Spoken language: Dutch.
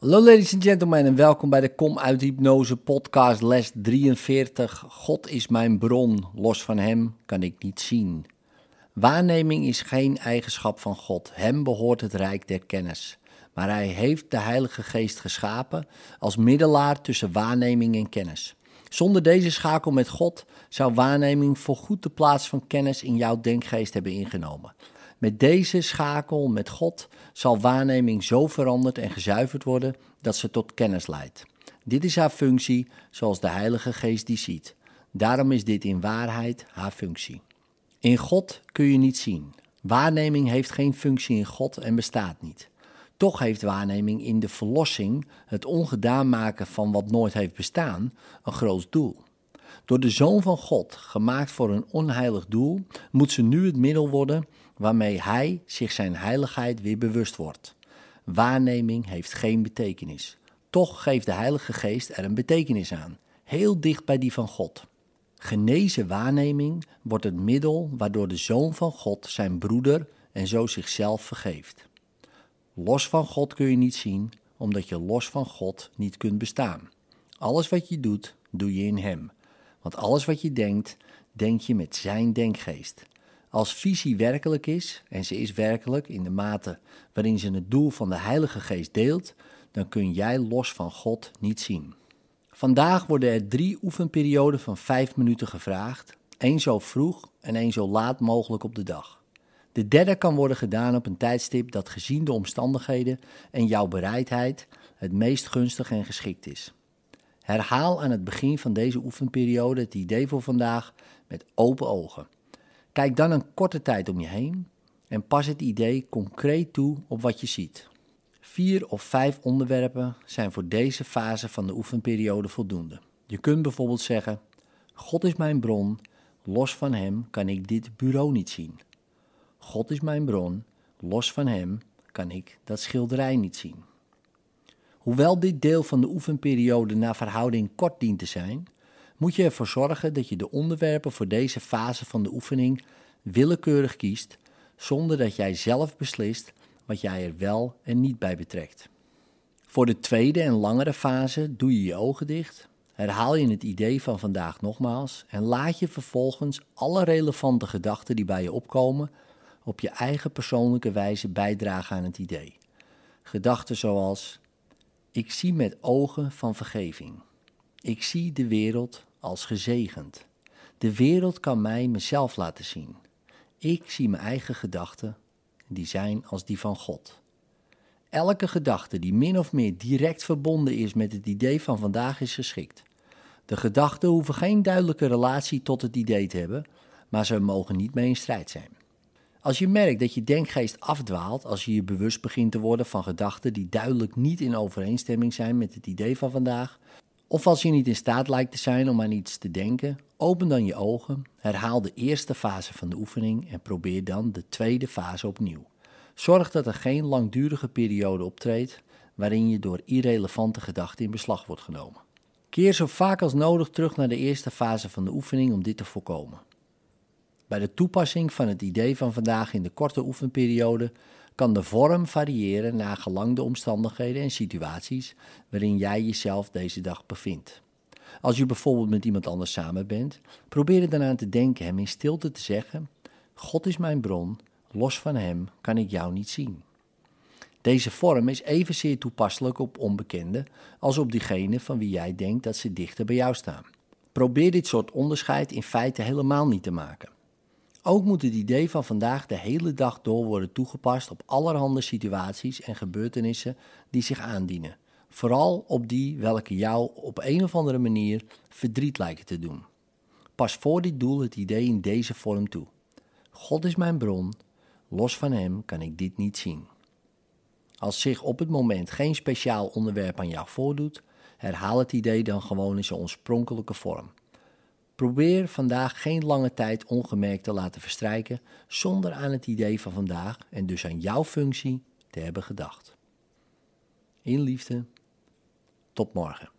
Hallo ladies and gentlemen en welkom bij de Kom uit Hypnose podcast les 43. God is mijn bron, los van hem kan ik niet zien. Waarneming is geen eigenschap van God, hem behoort het rijk der kennis. Maar hij heeft de Heilige Geest geschapen als middelaar tussen waarneming en kennis. Zonder deze schakel met God zou waarneming voorgoed de plaats van kennis in jouw denkgeest hebben ingenomen. Met deze schakel met God zal waarneming zo veranderd en gezuiverd worden dat ze tot kennis leidt. Dit is haar functie zoals de Heilige Geest die ziet. Daarom is dit in waarheid haar functie. In God kun je niet zien. Waarneming heeft geen functie in God en bestaat niet. Toch heeft waarneming in de verlossing, het ongedaan maken van wat nooit heeft bestaan, een groot doel. Door de Zoon van God, gemaakt voor een onheilig doel, moet ze nu het middel worden waarmee hij zich zijn heiligheid weer bewust wordt. Waarneming heeft geen betekenis. Toch geeft de Heilige Geest er een betekenis aan, heel dicht bij die van God. Genezen waarneming wordt het middel waardoor de Zoon van God zijn broeder en zo zichzelf vergeeft. Los van God kun je niet zien, omdat je los van God niet kunt bestaan. Alles wat je doet, doe je in Hem. Want alles wat je denkt, denk je met Zijn denkgeest. Als visie werkelijk is, en ze is werkelijk in de mate waarin ze het doel van de Heilige Geest deelt, dan kun jij los van God niet zien. Vandaag worden er drie oefenperioden van vijf minuten gevraagd, één zo vroeg en één zo laat mogelijk op de dag. De derde kan worden gedaan op een tijdstip dat gezien de omstandigheden en jouw bereidheid het meest gunstig en geschikt is. Herhaal aan het begin van deze oefenperiode het idee voor vandaag met open ogen. Kijk dan een korte tijd om je heen en pas het idee concreet toe op wat je ziet. Vier of vijf onderwerpen zijn voor deze fase van de oefenperiode voldoende. Je kunt bijvoorbeeld zeggen: God is mijn bron, los van Hem kan ik dit bureau niet zien. God is mijn bron, los van Hem kan ik dat schilderij niet zien. Hoewel dit deel van de oefenperiode naar verhouding kort dient te zijn, moet je ervoor zorgen dat je de onderwerpen voor deze fase van de oefening willekeurig kiest, zonder dat jij zelf beslist wat jij er wel en niet bij betrekt. Voor de tweede en langere fase doe je je ogen dicht, herhaal je het idee van vandaag nogmaals en laat je vervolgens alle relevante gedachten die bij je opkomen op je eigen persoonlijke wijze bijdragen aan het idee. Gedachten zoals: Ik zie met ogen van vergeving. Ik zie de wereld als gezegend. De wereld kan mij mezelf laten zien. Ik zie mijn eigen gedachten, die zijn als die van God. Elke gedachte die min of meer direct verbonden is met het idee van vandaag is geschikt. De gedachten hoeven geen duidelijke relatie tot het idee te hebben, maar ze mogen niet mee in strijd zijn. Als je merkt dat je denkgeest afdwaalt, als je je bewust begint te worden van gedachten die duidelijk niet in overeenstemming zijn met het idee van vandaag, of als je niet in staat lijkt te zijn om aan iets te denken, open dan je ogen, herhaal de eerste fase van de oefening en probeer dan de tweede fase opnieuw. Zorg dat er geen langdurige periode optreedt waarin je door irrelevante gedachten in beslag wordt genomen. Keer zo vaak als nodig terug naar de eerste fase van de oefening om dit te voorkomen. Bij de toepassing van het idee van vandaag in de korte oefenperiode kan de vorm variëren naar gelang de omstandigheden en situaties waarin jij jezelf deze dag bevindt. Als je bijvoorbeeld met iemand anders samen bent, probeer er dan aan te denken hem in stilte te zeggen: God is mijn bron, los van hem kan ik jou niet zien. Deze vorm is evenzeer toepasselijk op onbekenden als op diegenen van wie jij denkt dat ze dichter bij jou staan. Probeer dit soort onderscheid in feite helemaal niet te maken. Ook moet het idee van vandaag de hele dag door worden toegepast op allerhande situaties en gebeurtenissen die zich aandienen. Vooral op die welke jou op een of andere manier verdriet lijken te doen. Pas voor dit doel het idee in deze vorm toe. God is mijn bron, los van Hem kan ik dit niet zien. Als zich op het moment geen speciaal onderwerp aan jou voordoet, herhaal het idee dan gewoon in zijn oorspronkelijke vorm. Probeer vandaag geen lange tijd ongemerkt te laten verstrijken zonder aan het idee van vandaag en dus aan jouw functie te hebben gedacht. In liefde, tot morgen.